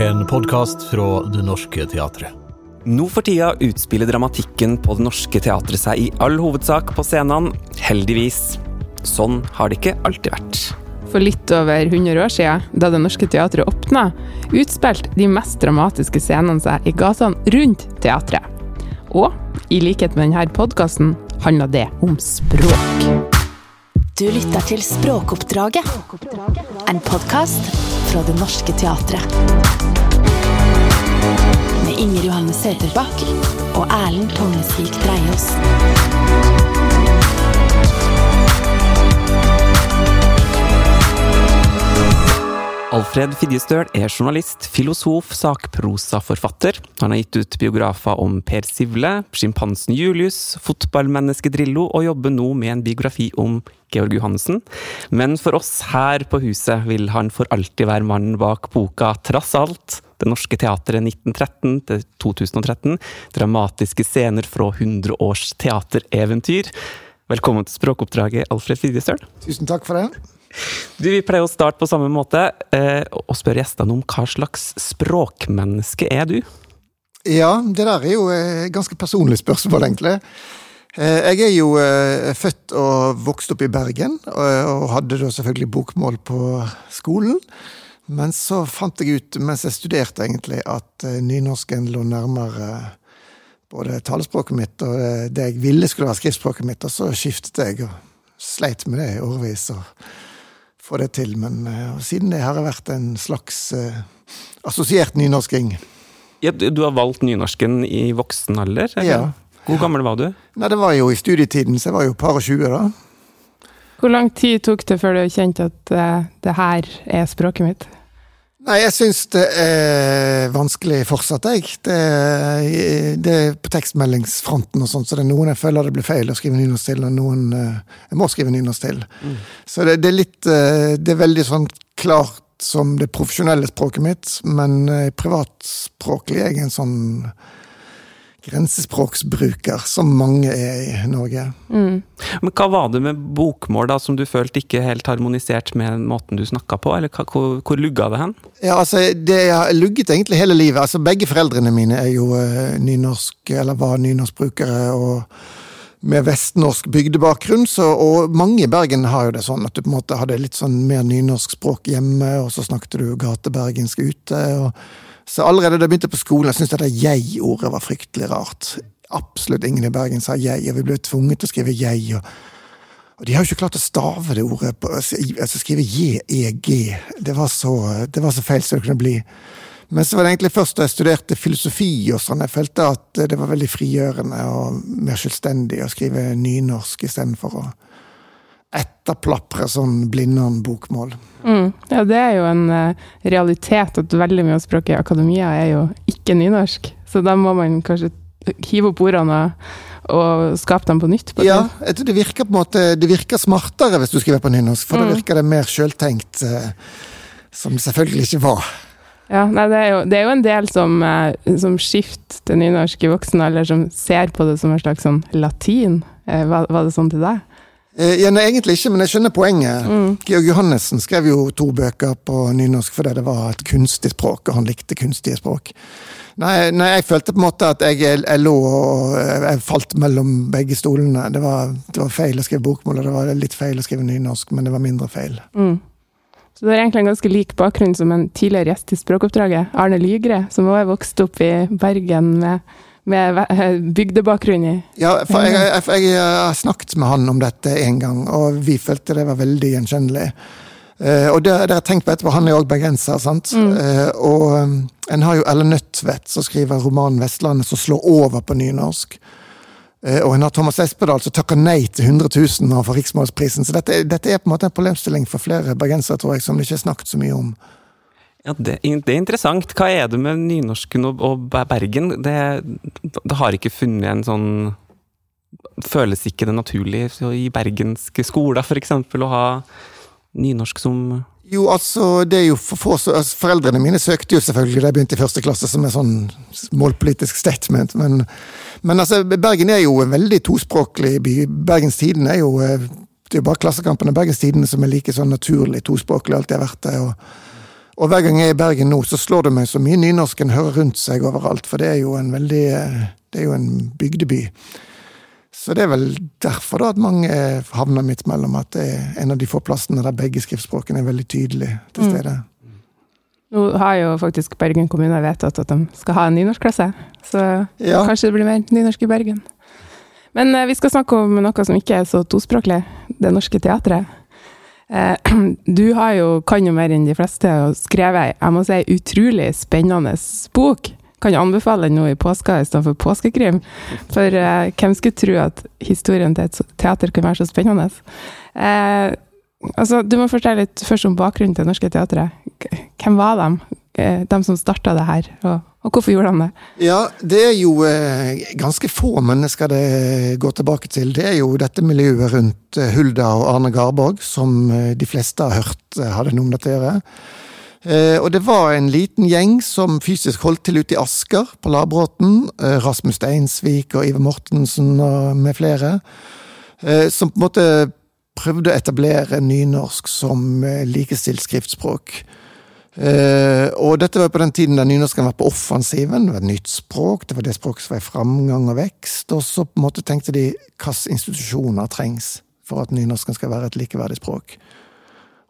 En podkast fra Det Norske Teatret. Nå for tida utspiller dramatikken på Det Norske Teatret seg i all hovedsak på scenene, heldigvis. Sånn har det ikke alltid vært. For litt over 100 år siden, da Det Norske Teatret åpna, utspilte de mest dramatiske scenene seg i gatene rundt teatret. Og i likhet med denne podkasten handler det om språk. Du lytter til Språkoppdraget. En podkast fra Det Norske Teatret. Med Inger Johanne Søterbakk og Erlend Tongesvik Dreiaas. Alfred Fidjestøl er journalist, filosof, sakprosaforfatter. Han har gitt ut biografer om Per Sivle, sjimpansen Julius, fotballmennesket Drillo, og jobber nå med en biografi om Georg Johannessen. Men for oss her på huset vil han for alltid være mannen bak boka Trass alt. Det Norske Teatret 1913 til 2013. Dramatiske scener fra 100 års teatereventyr. Velkommen til språkoppdraget, Alfred Fidjestøl. Tusen takk for det. Du, Vi pleier å starte på samme måte eh, og spørre gjestene om hva slags språkmenneske er du? Ja, det der er jo et ganske personlig spørsmål, egentlig. Eh, jeg er jo eh, født og vokst opp i Bergen, og hadde da selvfølgelig bokmål på skolen. Men så fant jeg ut mens jeg studerte, egentlig, at nynorsken lå nærmere både talespråket mitt og det jeg ville skulle være skriftspråket mitt, og så skiftet jeg og sleit med det i årevis. og få det til. Men uh, siden det har vært en slags uh, assosiert nynorsking. Ja, du har valgt nynorsken i voksen alder? Eller? Ja. Hvor gammel var du? Nei, Det var jo i studietiden, så jeg var jo par og tjue da. Hvor lang tid tok det før du kjente at uh, det her er språket mitt? Nei, jeg syns det er vanskelig fortsatt, jeg. Det, det er på tekstmeldingsfronten og sånt, så det er noen jeg føler det blir feil å skrive nynorsk til, og noen jeg må skrive nynorsk til. Mm. Så det, det, er litt Det er veldig sånn klart som det profesjonelle språket mitt, men privatspråklig er jeg en sånn grensespråksbruker, som mange er i Norge. Mm. Men Hva var det med bokmål da, som du følte ikke helt harmonisert med måten du snakka på, eller hvor, hvor lugga det hen? Ja, altså, Det har lugget egentlig hele livet. Altså, Begge foreldrene mine er jo uh, nynorsk, eller var nynorskbrukere. og med vestnorsk bygdebakgrunn, så, og mange i Bergen har jo det sånn at du på en måte hadde litt sånn mer nynorsk språk hjemme, og så snakket du gatebergensk ute. og så allerede da jeg begynte på skolen, jeg syntes dette jeg-ordet var fryktelig rart. Absolutt ingen i Bergen sa jeg, og vi ble tvunget til å skrive jeg. og og de har jo ikke klart å stave det ordet, på, altså skrive j-e-g. Det, var så, det var så feil som det kunne bli. Men så var det egentlig først da jeg studerte filosofi og sånn, jeg følte at det var veldig frigjørende og mer selvstendig å skrive nynorsk istedenfor å etterplapre sånn blindern-bokmål. Mm. Ja, det er jo en uh, realitet at veldig mye av språket i akademia er jo ikke nynorsk. Så da må man kanskje hive opp ordene og, skape dem på nytt. På ja, det virker på en måte Det virker smartere hvis du skriver på nynorsk, for mm. da virker det mer sjøltenkt, uh, som det selvfølgelig ikke var. Ja, nei, det, er jo, det er jo en del som, uh, som skifter til nynorsk i voksen alder, som ser på det som en slags sånn latin. Var, var det sånn til deg? Eh, ja, nei, Egentlig ikke, men jeg skjønner poenget. Mm. Georg Johannessen skrev jo to bøker på nynorsk fordi det var et kunstig språk, og han likte kunstige språk. Nei, nei jeg følte på en måte at jeg, jeg lå og jeg falt mellom begge stolene. Det var, det var, feil å skrive bokmål, og det var litt feil å skrive nynorsk, men det var mindre feil. Mm. Så det er egentlig en ganske lik bakgrunn som en tidligere gjest i Språkoppdraget, Arne Lygre, som også er vokst opp i Bergen med med eh, bygdebakgrunn i Ja, for jeg, jeg, jeg, har snakket med han om dette en gang, og vi følte det var veldig gjenkjennelig. Uh, og det, det har jeg tenkt på etterpå, han er òg bergenser, sant. Mm. Uh, og um, en har jo Ellen Nødtvedt som skriver romanen 'Vestlandet', som slår over på nynorsk. Uh, og en har Thomas Espedal som takker nei til 100 000 når han får Riksmålsprisen. Så dette, dette, er på en måte en problemstilling for flere bergensere, tror jeg, som det ikke er snakket så mye om. Ja, det, det, er interessant. Hva er det med nynorsken og, og Bergen? Det, det, har ikke funnet en sånn Føles ikke det naturlig i bergenske skoler, f.eks., å ha nynorsk som jo, altså, det er jo for få altså, Foreldrene mine søkte jo selvfølgelig da jeg begynte i første klasse, som er sånn målpolitisk statement, men, men altså, Bergen er jo en veldig tospråklig by. Bergens Tiden er jo Det er jo bare Klassekampen og Bergens Tidende som er like sånn naturlig tospråklig, alltid har vært det. og Og hver gang jeg er i Bergen nå, så slår det meg så mye nynorsk en hører rundt seg overalt, for det er jo en veldig eh, Det er jo en bygdeby. Så det er vel derfor da at mange havner midt mellom, at det er en av de få plassene der begge skriftspråkene er veldig tydelig til stede. Nå har jo faktisk Bergen kommune vedtatt at de skal ha en nynorskklasse, så Ja. kanskje det blir mer nynorsk i Bergen. Men eh, vi skal snakke om noe som ikke er så tospråklig, Det Norske Teatret. Eh, du har jo, kan jo mer enn de fleste og skrevet jeg må si, utrolig spennende bok. Kan anbefale den nå i påska istedenfor påskekrim. For eh, hvem skulle tro at historien til et teater kunne være så spennende? Eh, altså, du må fortelle litt først om bakgrunnen til Det Norske Teatret. Hvem var de? De som starta det her, og, og hvorfor gjorde han det? Ja, det er jo eh, ganske få mennesker det går tilbake til. Det er jo dette miljøet rundt eh, Hulda og Arne Garborg, som eh, de fleste har hørt hadde noe med dette å gjøre. Eh, og det var en liten gjeng som fysisk holdt til ute i Asker, på Labråten. Rasmus Steinsvik og Iver Mortensen og med flere. Som på en måte prøvde å etablere nynorsk som likestilt skriftspråk. Eh, og dette var på den tiden da nynorsken var på offensiven. Det var et nytt språk, det var det språket som var i framgang og vekst. Og så på en måte tenkte de hvilke institusjoner trengs for at nynorsken skal være et likeverdig språk.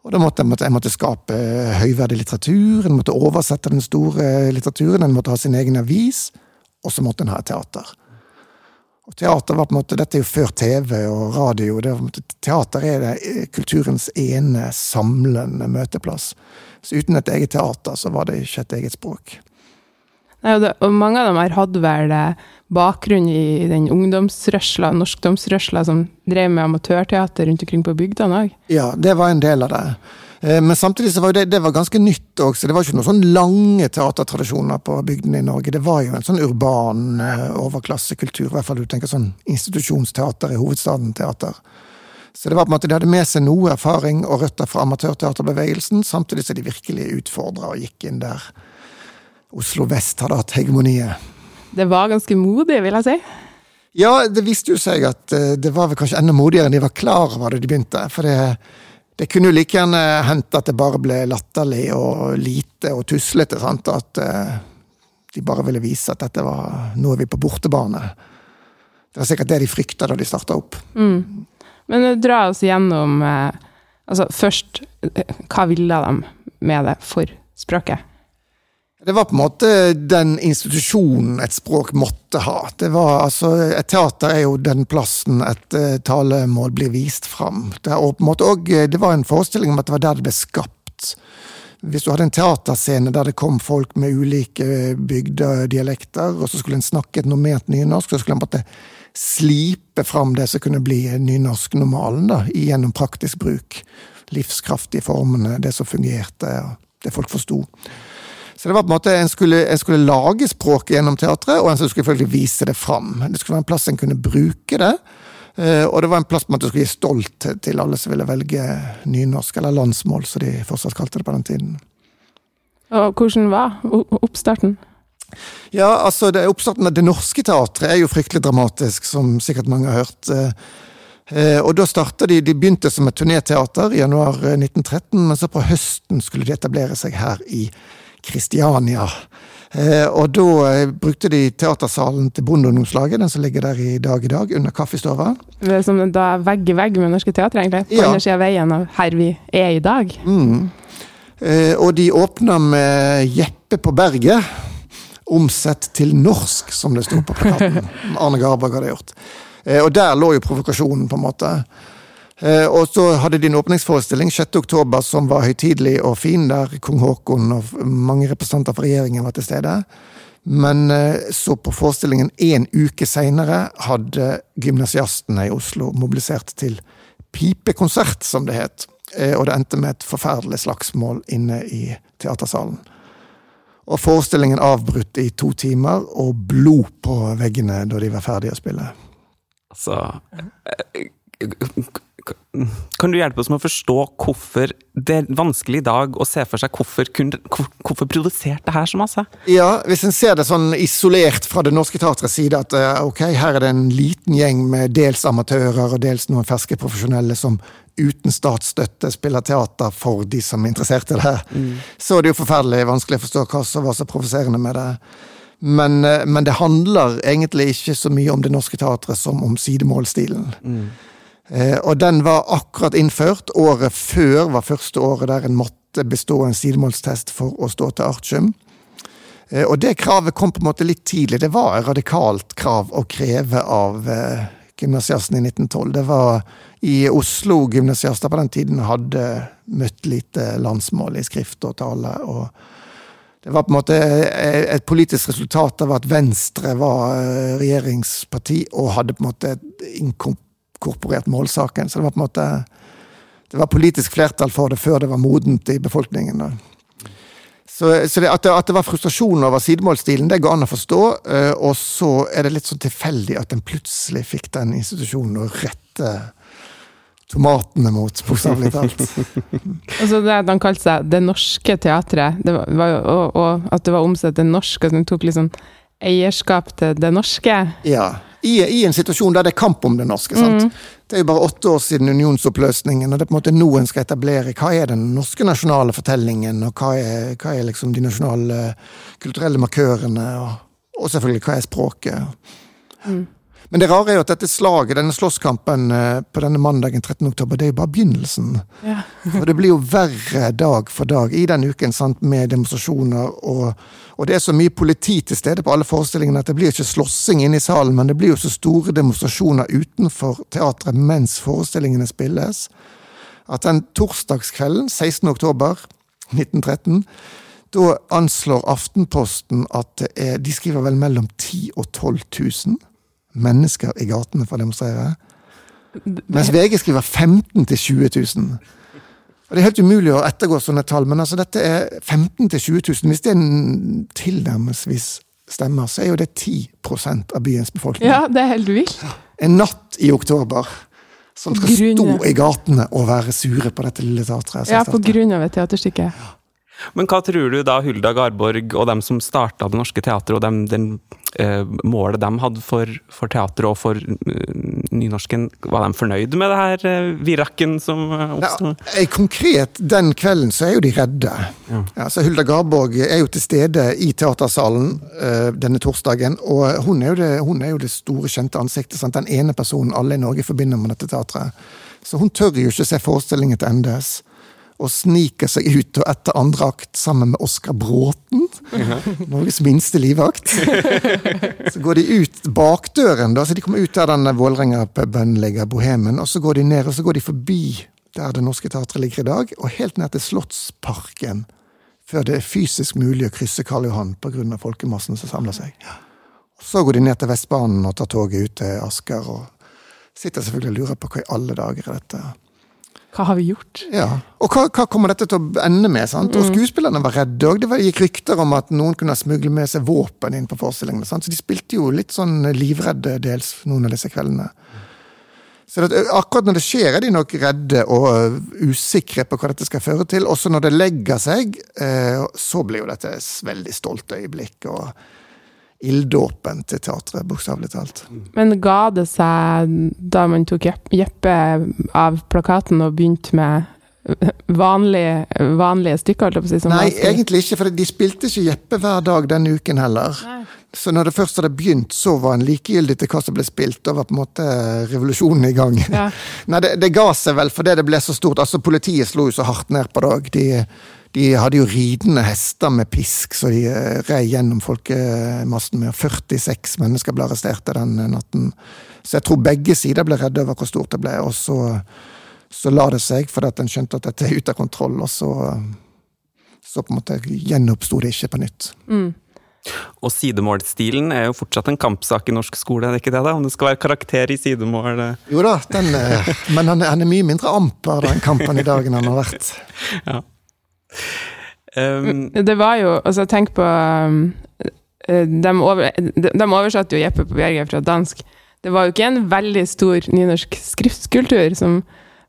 Og da måtte jeg, måtte, jeg måtte skape høyverdig litteratur, en måtte oversette den store litteraturen, en måtte ha sin egen avis, og så måtte en ha et teater. Og teater var på en måte, Dette er jo før TV og radio. Det teater er det, eh, kulturens ene samlende møteplass. Så uten et eget teater, så var det ikke et eget språk. Nei, og, det, og mange av dem her hadde vel eh, bakgrunn i den ungdomsrørsla, norskdomsrørsla som drev med amatørteater rundt omkring på bygdene òg. Ja, det var en del av det. Eh, Men samtidig så var det, det var ganske nytt òg, så det var ikke noen sånn lange teatertradisjoner på bygdene i Norge. Det var jo en sånn urban eh, overklassekultur, i hvert fall du tenker sånn institusjonsteater i hovedstaden teater. Så det var på en måte, De hadde med seg noe erfaring og røtter fra amatørteaterbevegelsen, samtidig som de virkelig utfordra og gikk inn der Oslo vest hadde hatt hegemoniet. Det var ganske modig, vil jeg si. Ja, det viste jo seg at eh, det var vel kanskje enda modigere enn de var klar over da de begynte. For det, det kunne jo like gjerne hendt at det bare ble latterlig og lite og tuslete. sant? At eh, de bare ville vise at dette var Nå er vi på bortebane. Det var sikkert det de frykta da de starta opp. Men eh, dra oss gjennom eh, Altså først, eh, hva ville de med det for språket? Det var på en måte den institusjonen et språk måtte ha. Det var altså, Et teater er jo den plassen et talemål blir vist fram. Det, og på en måte eh, det var en forestilling om at det var der det ble skapt. Hvis du hadde en teaterscene der det kom folk med ulike bygdedialekter, og så skulle en snakke et normert nynorsk, så skulle en måte slipe fram det som kunne bli nynorsk-normalen da, gjennom praktisk bruk. Livskraftige formene, det som fungerte, det folk forsto. Så det var på en måte, En skulle, en skulle lage språket gjennom teatret, og en skulle selvfølgelig vise det fram. Det skulle være en plass en kunne bruke det, eh, og det var en plass på en måte skulle gi stolthet til alle som ville velge nynorsk, eller landsmål, som de fortsatt kalte det på den tiden. Og hvordan var oppstarten? Ja, altså, det, Oppstarten av Det Norske Teatret er jo fryktelig dramatisk, som sikkert mange har hørt. Eh, eh, og da startet De de begynte som et turnéteater i januar eh, 1913, men så på høsten skulle de etablere seg her i Kristiania. Eh, og da eh, brukte de teatersalen til Bondeungdomslaget, den som ligger der i dag i dag, under kaffestova. Det er som da vegg i vegg med Norske Teatret, egentlig. På Ja. andre sida av veien av her vi er i dag. Eh, og de åpna med Jeppe på berget. Omsett til norsk, som det sto på plakaten. Arne Garberg hadde gjort. Eh, og der lå jo provokasjonen, på en måte. Eh, og så hadde de en åpningsforestilling 6. oktober som var høytidelig og fin, der kong Haakon og mange representanter fra regjeringen var til stede. Men eh, så på forestillingen en uke seinere hadde gymnasiastene i Oslo mobilisert til pipekonsert, som det het. Og det endte med et forferdelig slagsmål inne i teatersalen. Og forestillingen avbrutt i to timer, og blod på veggene da de var ferdige å spille. Altså eh, Kan du hjelpe oss med å forstå hvorfor det er vanskelig i dag å se for seg hvorfor, hvorfor produserte det her så masse? Ja, hvis en ser det sånn isolert fra Det Norske Teatrets side, at eh, ok, her er det en liten gjeng med dels amatører og dels noen ferske profesjonelle som uten statsstøtte spiller teater for de som er interessert i det, så er det jo forferdelig vanskelig å forstå hva som var så provoserende med det. Men, eh, men, det handler egentlig ikke så mye om Det Norske Teatret som om sidemålstilen. Mm. Eh, og den var akkurat innført. Året før var første året der en måtte bestå en sidemålstest for å stå til artium. Eh, og det kravet kom på en måte litt tidlig. Det var et radikalt krav å kreve av gymnasiastene gymnasiasten i 1912. Det var i Oslo gymnasiaster på den tiden hadde møtt lite landsmål i skrift og tale. og det var på en måte et politisk resultat av at Venstre var eh, regjeringsparti og hadde på en måte inkorporert målsaken. Så det var på en måte det var politisk flertall for det før det var modent i befolkningen. Så, så det, at, det, at, det, var frustrasjon over sidemålsstilen, det går an å forstå. Eh, og så er det litt sånn tilfeldig at en plutselig fikk den institusjonen å rette tomatene mot, bokstavelig talt. altså det at han kalte seg Det Norske Teatret, det var, og, og, at det var omsatt det norske, at han tok litt sånn eierskap til det norske. Ja, i, i, en situasjon der det er kamp om det norske. sant? Mm. Det er jo bare åtte år siden unionsoppløsningen, og det er på en måte nå en skal etablere hva er den norske nasjonale fortellingen, og hva er, hva er liksom de nasjonale kulturelle markørene, og, og selvfølgelig hva er språket. Mm. Men det rare er jo at dette slaget, denne slåsskampen eh, på denne mandagen 13. oktober, det er jo bare begynnelsen. Ja. og det blir jo verre dag for dag i den uken sant, med demonstrasjoner. Og, og, det er så mye politi til stede på alle forestillingene at det blir ikke slåssing inne i salen, men det blir jo så store demonstrasjoner utenfor teatret mens forestillingene spilles, at den torsdagskvelden, 16. oktober 1913 da anslår Aftenposten at er, de skriver vel mellom 10 og 12 000 mennesker i gatene for å demonstrere. Mens VG skriver 15 000 til 20 000. Og Det er helt umulig å ettergå sånne tall, men altså dette er 15 til 20 000. Hvis det tilnærmelsesvis stemmer, så er jo det 10% av byens befolkning. Ja, det er helt vilt. En natt i oktober. Som skal stå i gatene og være sure på dette lille teatret. Ja, på grunn av et teaterstykke. Ja. Men hva tror du da Hulda Garborg og dem som starta Det Norske Teatret, og dem, den eh, målet de hadde for, for teatret og for uh, nynorsken, var de fornøyd med det her uh, virakken som oppsto? Ja, konkret den kvelden så er jo de redde. Ja. Ja, så Hulda Garborg er jo til stede i teatersalen uh, denne torsdagen, og hun er, det, hun er, jo det, store, kjente ansiktet. Sant? Den ene personen alle i Norge forbinder med dette teatret. Så hun tør jo ikke se forestillingen til endes og sniker seg ut og etter andre akt sammen med Oskar Bråten. Norges minste livvakt. Så går de ut bakdøren, da, så de kommer ut der den Vålerenga-puben ligger, Bohemen, og så går de ned, og så går de forbi der Det Norske Teatret ligger i dag, og helt ned til Slottsparken, før det er fysisk mulig å krysse Karl Johan pga. folkemassen som samler seg. Så går de ned til Vestbanen og tar toget ut til Asker, og sitter selvfølgelig og lurer på hva i alle dager er dette hva har vi gjort? Ja, Og hva, hva kommer dette til å ende med? sant? Og mm. Skuespillerne var redde òg. Det gikk rykter om at noen kunne smugle med seg våpen inn på forestillingene. sant? Så de spilte jo litt sånn livredde dels noen av disse kveldene. Så det, akkurat når det skjer, er de nok redde og usikre på hva dette skal føre til. Også når det legger seg, eh, så blir jo dette et veldig stolt øyeblikk. og ilddåpen til teatret, bokstavelig talt. Men ga det seg da man tok Jeppe av plakaten og begynte med vanlige, vanlige stykker? holdt jeg på å si? Nei, egentlig ikke, for de spilte ikke Jeppe hver dag denne uken heller. Nei. Så når det først hadde begynt, så var en likegyldig til hva som ble spilt. Da var på en måte revolusjonen i gang. Ja. Nei, det, det, ga seg vel fordi det ble så stort. Altså, Politiet slo jo så hardt ned på det òg. De de hadde jo ridende hester med pisk, så de eh, rei gjennom folkemassen med 46 mennesker ble arrestert den eh, natten. Så jeg tror begge sider ble redde over hvor stort det ble, og så, så la det seg fordi at en skjønte at dette er ute av kontroll, og så, så på en måte gjenoppsto det ikke på nytt. Mm. Og sidemålstilen er jo fortsatt en kampsak i norsk skole, er det ikke det? da? Om det skal være karakter i sidemål? Jo da, den, men han, han, er mye mindre amper den kampen i dag enn han har vært. ja. Um, det var jo Altså, tenk på um, de, over, de, de, oversatte jo Jeppe på Bjerget fra dansk. Det var jo ikke en veldig stor nynorsk skriftskultur som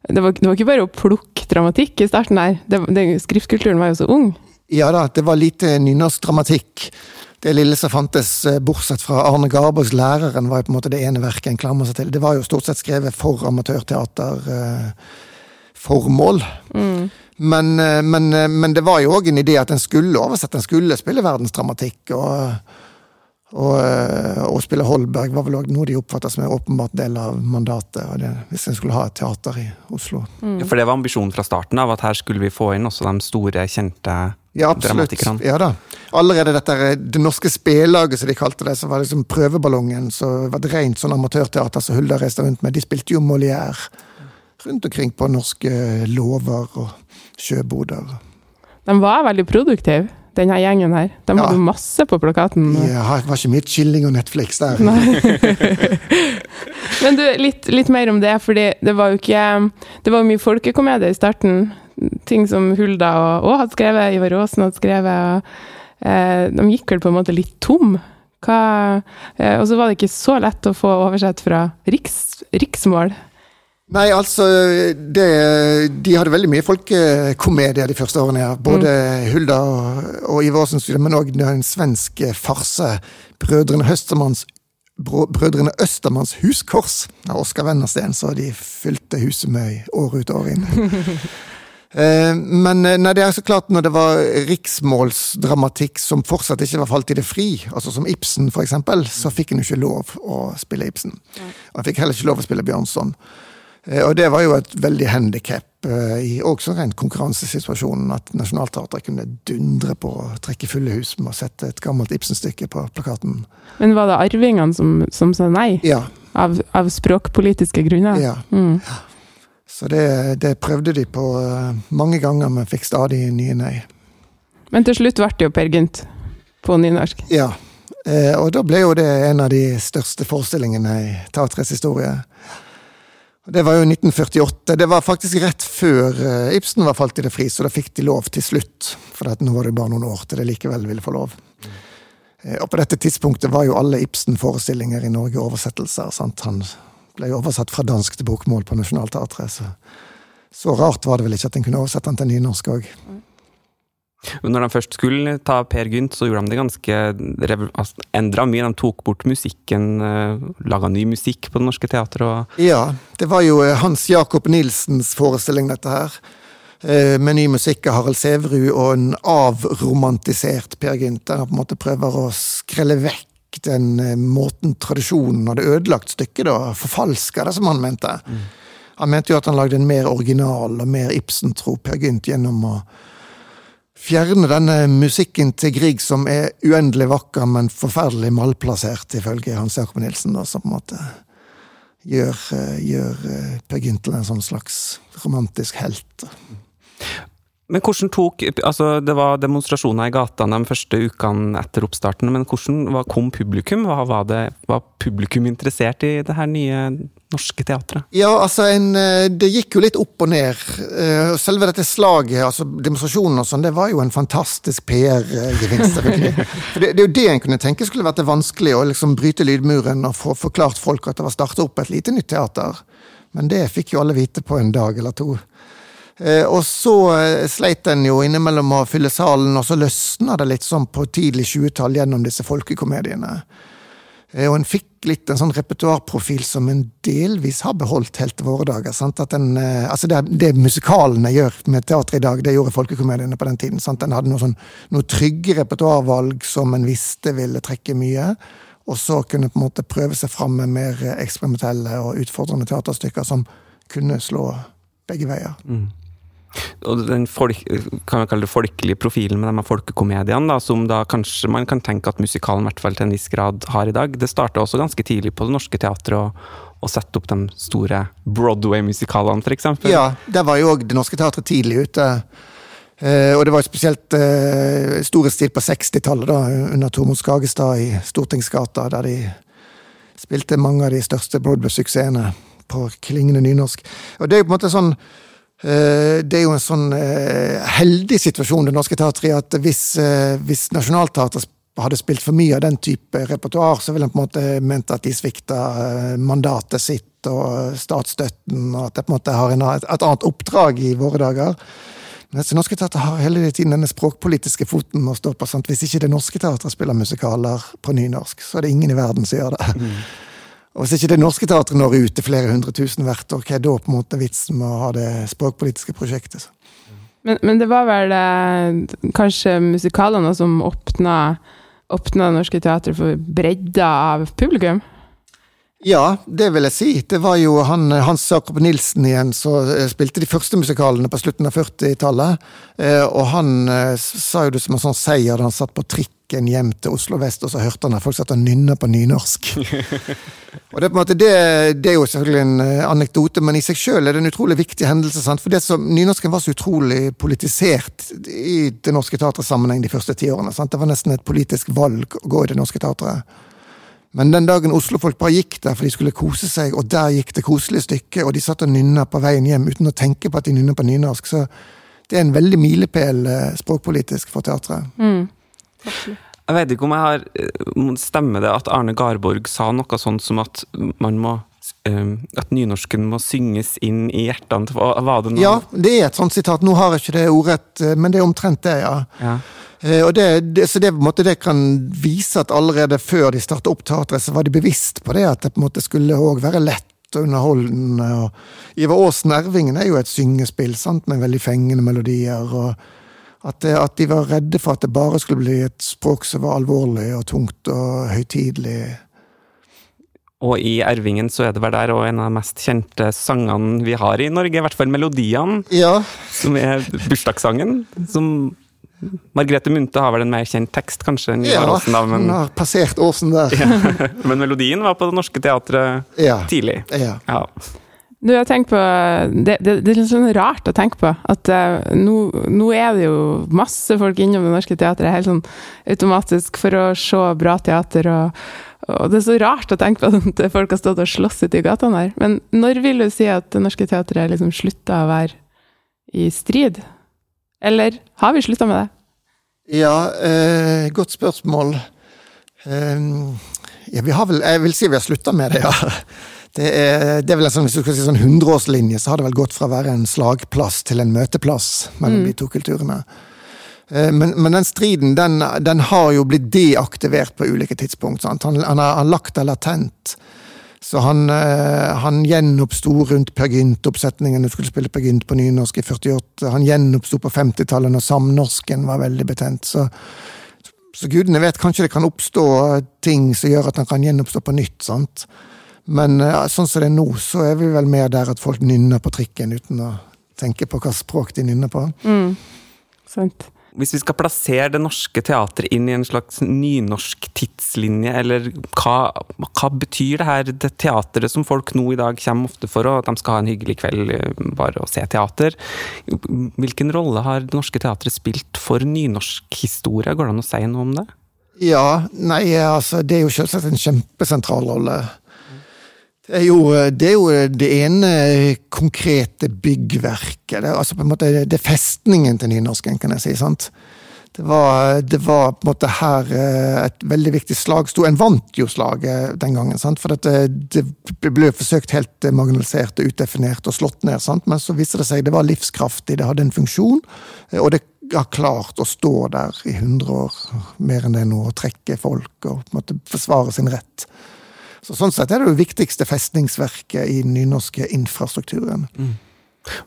det var, det var, ikke bare å plukke dramatikk i starten der. Det, det, skriftkulturen var jo så ung. Ja da, det var lite nynorsk dramatikk. Det lille som fantes, eh, bortsett fra Arne Garbos 'Læreren', var jo på en måte det ene verket en klamrer seg til. Det var jo stort sett skrevet for amatørteater. Eh, formål. Men, eh, men, eh, men det var jo òg en idé at en skulle oversette, en skulle spille verdensdramatikk. Og, og, eh, og spille Holberg var vel òg noe de oppfatta som en åpenbart del av mandatet. Og det, hvis en skulle ha et teater i Oslo. Ja, For det var ambisjonen fra starten av, at her skulle vi få inn også de store, kjente Ja, absolutt. dramatikerne. Ja da. Allerede dette Det Norske Spellaget, som de kalte det, som var liksom prøveballongen, så var det rent sånn amatørteater som Hulda reiste rundt med. De spilte jo Molière rundt omkring på norske låver og sjøboder. De var veldig produktive, denne gjengen her. De Ja. hadde masse på plakaten. Ja, det var ikke mye chilling og Netflix der. Men du, litt, litt mer om det, fordi det var jo ikke Det var mye folkekomedie i starten. Ting som Hulda og, Å hadde skrevet, Ivar Aasen hadde skrevet. Og, eh, de gikk vel på en måte litt tom. Hva, eh, og så var det ikke så lett å få oversett fra riks, riksmål. Nei, altså det, De hadde veldig mye folkekomedie de første årene. Ja. Både Hulda og, og Ivar Aasen, men òg en svensk farse. Brødrene Høstermanns Brødrene Østermanns huskors av Oskar Wennersten, så de fylte huset med år ut og år inn. Eh, Men eh, nei, det er så klart når det var riksmålsdramatikk som fortsatt ikke var falt i det fri, altså som Ibsen for eksempel, så fikk en jo ikke lov å spille Ibsen. Og han fikk heller ikke lov å spille Bjørnson. Eh, Og det var jo et veldig handikap i også rent konkurransesituasjonen, at Nationaltheatret kunne dundre på og trekke fulle hus med å sette et gammelt Ibsen-stykke på plakaten. Men var det arvingene som, som sa nei, Ja, av, av språkpolitiske grunner? ja. Mm. Så det, det prøvde de på eh, mange ganger, men fikk stadig nye nei. Men til slutt ble det jo Per Gynt på nynorsk. Ja, eh, og da ble jo det en av de største forestillingene i teatrets historie. Det var jo 1948. Det var faktisk rett før eh, Ibsen var falt i det fri, så da fikk de lov til slutt. For nå var det bare noen år til de likevel ville få lov. Mm. Og på dette tidspunktet var jo alle Ibsen-forestillinger i Norge oversettelser. sant? Han ble jo oversatt fra dansk til bokmål på Nationaltheatret, så så rart var det vel ikke at en kunne oversette den til nynorsk òg. Men Når de først skulle ta Per Gynt, så gjorde de det ganske altså, Endra mye. De tok bort musikken, uh, laga ny musikk på Det Norske Teatret. Ja, det var jo eh, Hans Jakob Nilsens forestilling, dette her. Eh, Med ny musikk av Harald Sæverud og en avromantisert Per Gynt, der han på en måte prøver å skrelle vekk den eh, måten tradisjonen hadde ødelagt stykket, da. Forfalska det, som han mente. Han mente jo at han lagde en mer original og mer Ibsen-tro Per Gynt gjennom å fjerne denne musikken til Grieg, som er uendelig vakker, men forferdelig malplassert, ifølge Hans Jakob Nilsen, da, som på en måte gjør, eh, gjør eh, Per Gynt til en sånn slags romantisk helt. men hvordan tok altså Det var demonstrasjoner i gatene de første ukene etter oppstarten, men hvordan kom publikum? Var, det, var publikum interessert i det her nye norske teatret? Ja, altså, en, eh, det gikk jo litt opp og ned. Eh, Selve dette slaget, altså demonstrasjonen og sånn, det var jo en fantastisk PR-gevinst. For det, det er jo det en kunne tenke skulle vært det vanskelig, å liksom bryte lydmuren og få forklart folk at det var starta opp et lite nytt teater. Men det fikk jo alle vite på en dag eller to. Eh, og så sleit en jo innimellom å fylle salen, og så løsna det litt sånn på tidlig 20-tall gjennom disse folkekomediene. Eh, Og en fikk litt en sånn repertoarprofil som en delvis har beholdt helt til våre dager. En, eh, altså det, det musikalene gjør med teater i dag, det gjorde folkekomediene på den tiden. Sant? En hadde noe, sånn, noe trygge repertoarvalg som en visste ville trekke mye. Og så kunne på en måte prøve seg fram med mer eksperimentelle og utfordrende teaterstykker som kunne slå begge veier. Og den folk, kan vi kalle det folkelige profilen med de her folkekomediene, som da kanskje man kan tenke at musikalen i hvert fall til en viss grad har i dag, det starta også ganske tidlig på Det Norske Teatret å, sette opp de store Broadway-musikalene, f.eks. Ja, der var jo òg Det Norske Teatret tidlig ute. Uh, og det var spesielt uh, stil på 60-tallet, under Tormod Skagestad i Stortingsgata, der de spilte mange av de største Broadway-suksessene på klingende nynorsk. Og det er jo på en måte sånn det er jo en sånn eh, heldig situasjon, Det Norske Teatret, at hvis, eh, hvis Nationaltheatret hadde spilt for mye av den type repertoar, så ville en på en måte ment at de svikta eh, mandatet sitt og statsstøtten, og at det på en måte har en, et, et annet oppdrag i våre dager. Mens Det Norske Teatret har hele tiden denne språkpolitiske foten å stå på. Sant? Hvis ikke Det Norske Teatret spiller musikaler på nynorsk, så er det ingen i verden som gjør det. Og Hvis ikke Det Norske Teatret når ut til flere hundre tusen hvert år, hva er da på en måte vitsen med å ha det språkpolitiske prosjektet? Så? Men, men, det var vel eh, kanskje musikalene som åpna, åpna Norske Teatret for bredda av publikum? Ja, det vil jeg si. Det var jo han, Hans Jakob Nilsen igjen som eh, spilte de første musikalene på slutten av 40-tallet. Eh, og han eh, sa jo det som en sånn seier da han satt på trikken hjem til Oslo vest, og så hørte han at folk satt og nynna på nynorsk. og det, på en måte, det, det, er jo selvfølgelig en anekdote, men i seg sjøl er det en utrolig viktig hendelse. Sant? For det som, nynorsken var så utrolig politisert i Det Norske Teatrets sammenheng de første ti årene. Sant? Det var nesten et politisk valg å gå i Det Norske Teatret. Men den dagen Oslo-folk bare gikk der for de skulle kose seg, og der gikk det koselige stykket, og de satt og nynna på veien hjem uten å tenke på at de nynna på nynorsk, så det er en veldig milepæl eh, språkpolitisk for teatret. Mm. Jeg vet ikke om jeg har eh, Stemmer det at Arne Garborg sa noe sånt som at man må eh, at nynorsken må synges inn i hjertene? Var det noe? Ja, det er et sånt sitat. Nå har jeg ikke det ordrett, men det er omtrent det, ja. ja. Eh, og det, det, så det, måte, det, kan vise at allerede før de starta opp teatret, så var de bevisst på det, at det på en måte skulle òg være lett og underholdende. Og Ivar Aasen Ervingen er jo et syngespill sant, med veldig fengende melodier. og at, det, at, de var redde for at det bare skulle bli et språk som var alvorlig og tungt og høytidelig. Og i Ervingen så er det vel der og en av de mest kjente sangene vi har i Norge, i hvert fall melodiene, ja. som er bursdagssangen. som Margrethe Munthe har vel en mer kjent tekst, kanskje? enn ja, Åsen, da, men... hun har passert Åsen der. ja, men melodien var på Det Norske Teatret ja. tidlig. Ja. ja. Du, jeg tenkt på, det, det, det, er litt sånn rart å tenke på. At uh, nå, nå, er det jo masse folk innom Det Norske Teatret helt sånn automatisk for å se bra teater. Og, og det er så rart å tenke på at folk har stått og slåss ute i gatene her. Men når vil du si at Det Norske Teatret liksom slutta å være i strid? Eller har vi slutta med det? Ja, eh, godt spørsmål. Eh, ja, vi har vel, jeg vil si vi har slutta med det, ja. Det er, det er vel en sånn, hvis du skal si sånn hundreårslinje, så har det vel gått fra å være en slagplass til en møteplass mellom mm. de to kulturene. Eh, men, men, den striden den, den, har jo blitt deaktivert på ulike tidspunkt. Han, han, har, lagt det latent. Så han, eh, han gjenoppsto rundt Per Gynt-oppsetningen, du skulle spille Per Gynt på nynorsk i 48. Han gjenoppsto på 50-tallet når samnorsken var veldig betent. Så, så gudene vet, kanskje det kan oppstå ting som gjør at han kan gjenoppstå på nytt. sant? Men eh, sånn som det er nå, så er vi vel mer der at folk nynner på trikken uten å tenke på hva språk de nynner på. Mm. Sant. Hvis vi skal plassere Det Norske Teatret inn i en slags nynorsk tidslinje, eller hva, hva betyr det her det teatret som folk nå i dag kommer ofte for, og at de skal ha en hyggelig kveld eh, bare å se teater? Hvilken rolle har Det Norske Teatret spilt for nynorsk historie? Går det an å si noe om det? Ja, nei, altså det er jo selvsagt en kjempesentral rolle. Det er, jo, det er jo det ene konkrete byggverket. Det altså på en måte, det er festningen til nynorsken, kan jeg si. sant? Det var, det var, på en måte her eh, et veldig viktig slag sto. En vant jo slaget den gangen, sant? for det, det, ble forsøkt helt marginalisert og utdefinert og slått ned. Sant? Men så viste det seg det var livskraftig, det hadde en funksjon, eh, og det har klart å stå der i 100 år, mer enn det nå, og trekke folk og på en måte forsvare sin rett. Så Sånn sett er det det viktigste festningsverket i den nynorske infrastrukturen. Mm.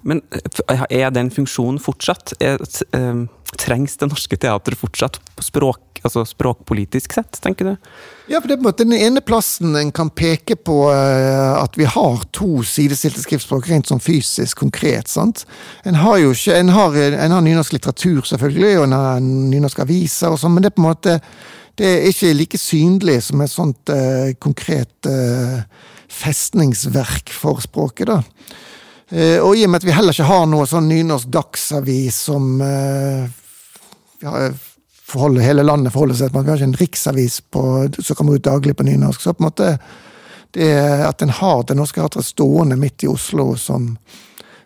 Men eh, er den funksjonen fortsatt? Er, uh, trengs Det Norske Teatret fortsatt språk, altså språkpolitisk sett, tenker du? Ja, for det er på en måte den ene plassen en kan peke på uh, at vi har to sidestilte skriftspråk rent sånn fysisk, konkret. sant? En har jo ikke, en har, en har nynorsk litteratur, selvfølgelig, og en har nynorsk aviser og sånn, men det er på en måte det er ikke like synlig som et sånt eh, konkret eh, festningsverk for språket, da. Eh, og i og med at vi heller ikke har noe sånn nynorsk dagsavis som eh, ja, forholder, hele landet forholder seg til, vi har ikke en riksavis på, som kommer ut daglig på nynorsk, så på en måte det at en har Det Norske Teatret stående midt i Oslo som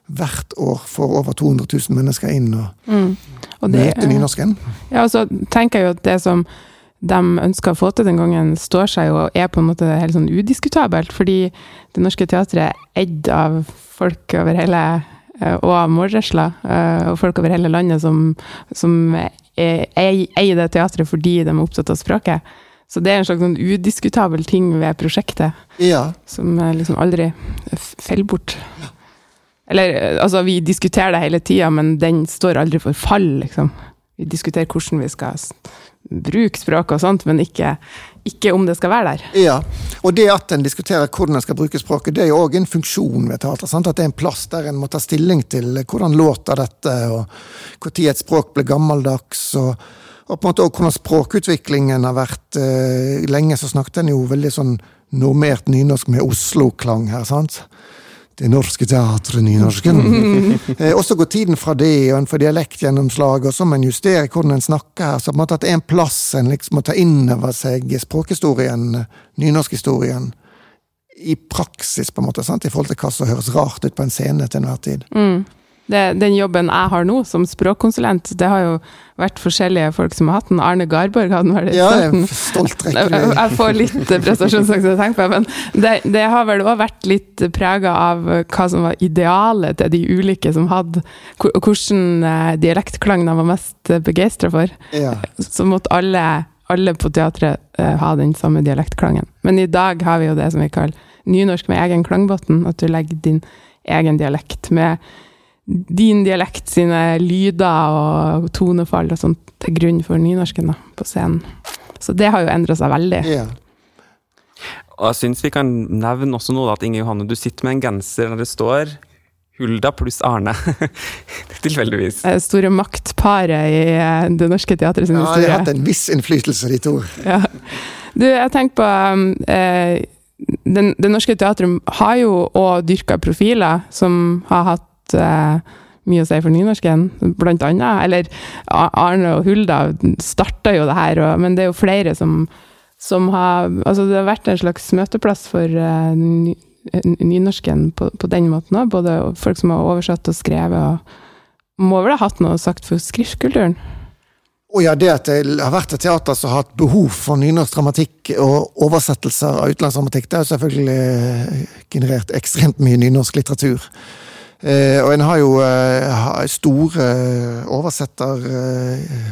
hvert år får over 200 000 mennesker inn og, mm. og det, møter nynorsken. Ja, og så tenker jeg jo at det som de ønsker å få til den gangen, står seg og er på en måte helt sånn udiskutabelt. Fordi Det Norske Teatret er eid av folk over hele eh, og av målresler, eh, og folk over hele landet som, som eier det teatret fordi de er opptatt av språket. Så det er en slags sånn udiskutabel ting ved prosjektet, Ja. som liksom aldri faller bort. Eller, eh, altså, vi diskuterer det hele tida, men den står aldri for fall, liksom. Vi diskuterer hvordan vi skal bruke språket og sånt, men ikke, ikke om det skal være der. Ja, og det at en diskuterer hvordan en skal bruke språket, det er jo òg en funksjon ved teater. Sant? At det er en plass der en må ta stilling til hvordan låter dette, og når et språk ble gammeldags, og, og på en måte også hvordan språkutviklingen har vært. Eh, lenge så snakket en jo veldig sånn normert nynorsk med Oslo-klang her, sant? Det norske teatret, nynorsken. eh, og så går tiden fra det, og en får dialektgjennomslag, og så må en justere hvordan en snakker. Så på en måte at det er en plass en liksom må ta inn over seg språkhistorien, nynorskhistorien, i praksis, på en måte, sant? i forhold til hva som høres rart ut på en scene til enhver tid. Mm. Det, den jobben jeg har nå, som språkkonsulent, det har jo vært forskjellige folk som har hatt den. Arne Garborg hadde den vel Ja, jeg er stolt Jeg, jeg får litt prestasjonsangst å tenke på, men det, det har vel òg vært litt prega av hva som var idealet til de ulike som hadde Hvilken eh, dialektklang de var mest begeistra for. Ja. Så måtte alle, alle på teatret eh, ha den samme dialektklangen. Men i dag har vi jo det som vi kaller nynorsk med egen klangbunn, at du legger din egen dialekt med din dialekt sine lyder og tonefall og sånt til grunn for nynorsken da, på scenen. Så det har jo endra seg veldig. Ja. Og jeg syns vi kan nevne også noe da, at Inge Johanne, du sitter med en genser der det står Hulda pluss Arne. Tilfeldigvis. Det store maktparet i eh, Det Norske Teatret sin ja, de har hatt en viss innflytelse, de to. Ja. Du, jeg tenker på eh, den, Det Norske Teatret har jo òg dyrka profiler som har hatt eh, mye å si for nynorsken, blant annet. Eller Arne og Hulda starta jo det her, og, men det er jo flere som, som har Altså, det har vært en slags møteplass for uh, ny, nynorsken på, på den måten òg. Både folk som har oversatt og skrevet, og må vel ha hatt noe sagt for skriftkulturen. Og ja, det at det har vært et teater som har hatt behov for nynorsk dramatikk og oversettelser av utenlandsdramatikk, det har selvfølgelig generert ekstremt mye nynorsk litteratur. Eh, og en har jo eh, store oversetter eh,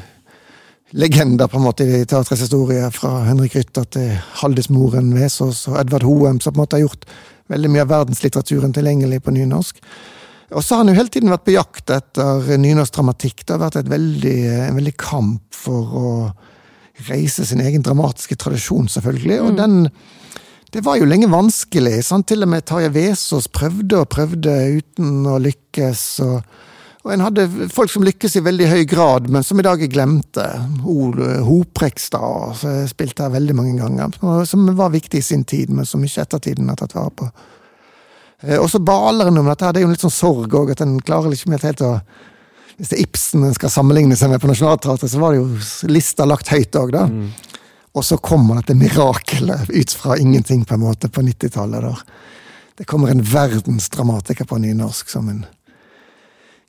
legender på en måte i teatrets historie, fra Henrik Rytter til Haldis Moren Vesaas og Edvard Hoem, som på en måte har gjort veldig mye av verdenslitteraturen tilgjengelig på nynorsk. Og så har han jo hele tiden vært på jakt etter nynorsk dramatikk. Det har vært et veldig, en veldig kamp for å reise sin egen dramatiske tradisjon, selvfølgelig. Og den Det var jo lenge vanskelig. Sant? Til og med Tarjei Vesaas prøvde og prøvde uten å lykkes. Og, og en hadde folk som lykkes i veldig høy grad, men som i dag er glemte. Hoprekstad spilte her veldig mange ganger. Som var viktig i sin tid, men som ikke ettertiden har tatt vare på. Eh, Og så baler en om dette. Det er jo en litt sånn sorg òg, at en klarer liksom ikke helt å Hvis det er Ibsen en skal sammenligne seg med på Nationaltheatret, så var det jo lista lagt høyt òg, da. Og så kommer dette mirakelet ut fra ingenting, på en måte, på 90-tallet. Det kommer en verdensdramatiker på nynorsk som en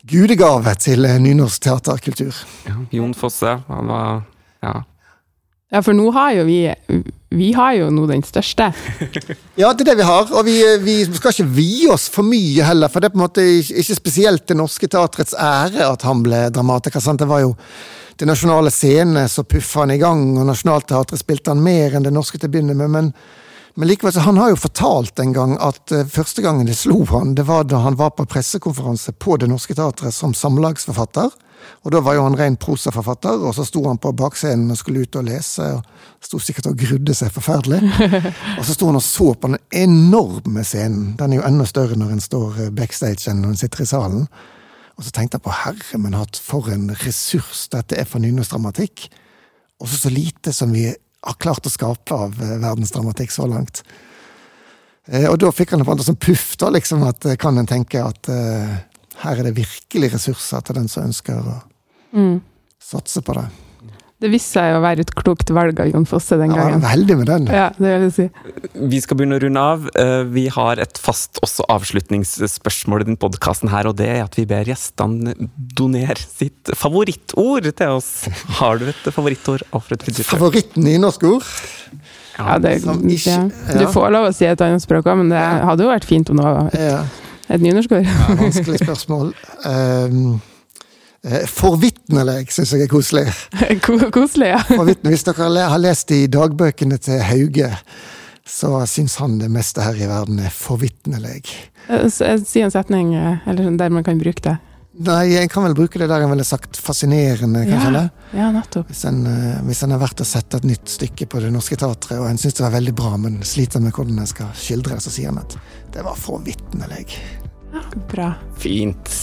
gudegave til eh, nynorsk teaterkultur. Ja, Jon Fosse, han var Ja. Ja, for nå har jo vi Vi har jo nå den største. Ja, det er det vi har, og vi, vi skal ikke vie oss for mye heller, for det er på en måte ikke ikke spesielt Det Norske Teatrets ære at han ble dramatiker. sant? Det var jo Det Nasjonale Scene så puffa han i gang, og Nationaltheatret spilte han mer enn Det Norske til å begynne med, men, men likevel, så han har jo fortalt en gang at eh, første gangen det slo han, det var da han var på pressekonferanse på Det Norske Teatret som samlagsforfatter. Og da var jo han ren prosaforfatter, og så sto han på bakscenen og skulle ut og lese. og Sto sikkert og grudde seg forferdelig. Og så sto han og så på den enorme scenen. Den er jo enda større når en står eh, backstage enn når en sitter i salen. Og så tenkte jeg på herre min hatt, for en ressurs dette er for nynorskdramatikk. Og så så lite som vi har klart å skape av eh, verdensdramatikk så langt. Eh, Og da fikk han måte sånn puff, da, liksom, at eh, kan en tenke at uh, her er det virkelig ressurser til den som ønsker å satse på det. Det viste seg å være et klokt valg av Jon Fosse den Ja, gangen. var heldig med den. Ja, det vil jeg si. Vi skal begynne å runde av. Eh, Vi har et fast også avslutningsspørsmål i denne podkasten og det er at vi ber gjestene donere sitt favorittord til oss. Har du et favorittord, Alfred Fidjestøl? Favoritten i norsk ord? Ja, det, Som ikke- ja. Du får lov å si et annet språk òg, men det hadde jo vært fint om det var et, et nynorskord. vanskelig spørsmål. Um, forvitt syns jeg er koselig. Koselig, ja. Forvitne, hvis dere har lest i dagbøkene til Hauge, så syns han det meste her i verden er forvitnelig. Eh, eh, Si en setning eh, eller sånn der man kan bruke det. Nei, jeg kan vel bruke det der en ville sagt fascinerende, kanskje. Ja. eller? Ja, nettopp. Hvis en, hvis en har vært og sett et nytt stykke på Det Norske Teatret, og en syns det var veldig bra, men sliter med hvordan en skal skildre det, så sier en at det var forvitnelig. Bra. Det er fint.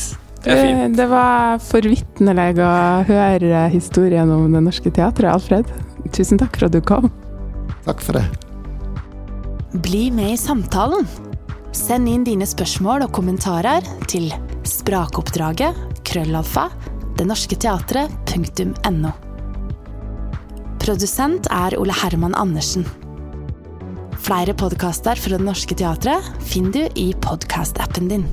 Det, det var forvitnelig å høre historien om Det Norske Teatret, Alfred. Tusen takk for at du kom. Takk for det. Bli med i samtalen. Send inn dine spørsmål og kommentarer til sprakoppdraget krøllalfa denorsketeatret.no. Produsent er Ole Herman Andersen. Flere podkaster fra Det Norske Teatret finner du i podkastappen din.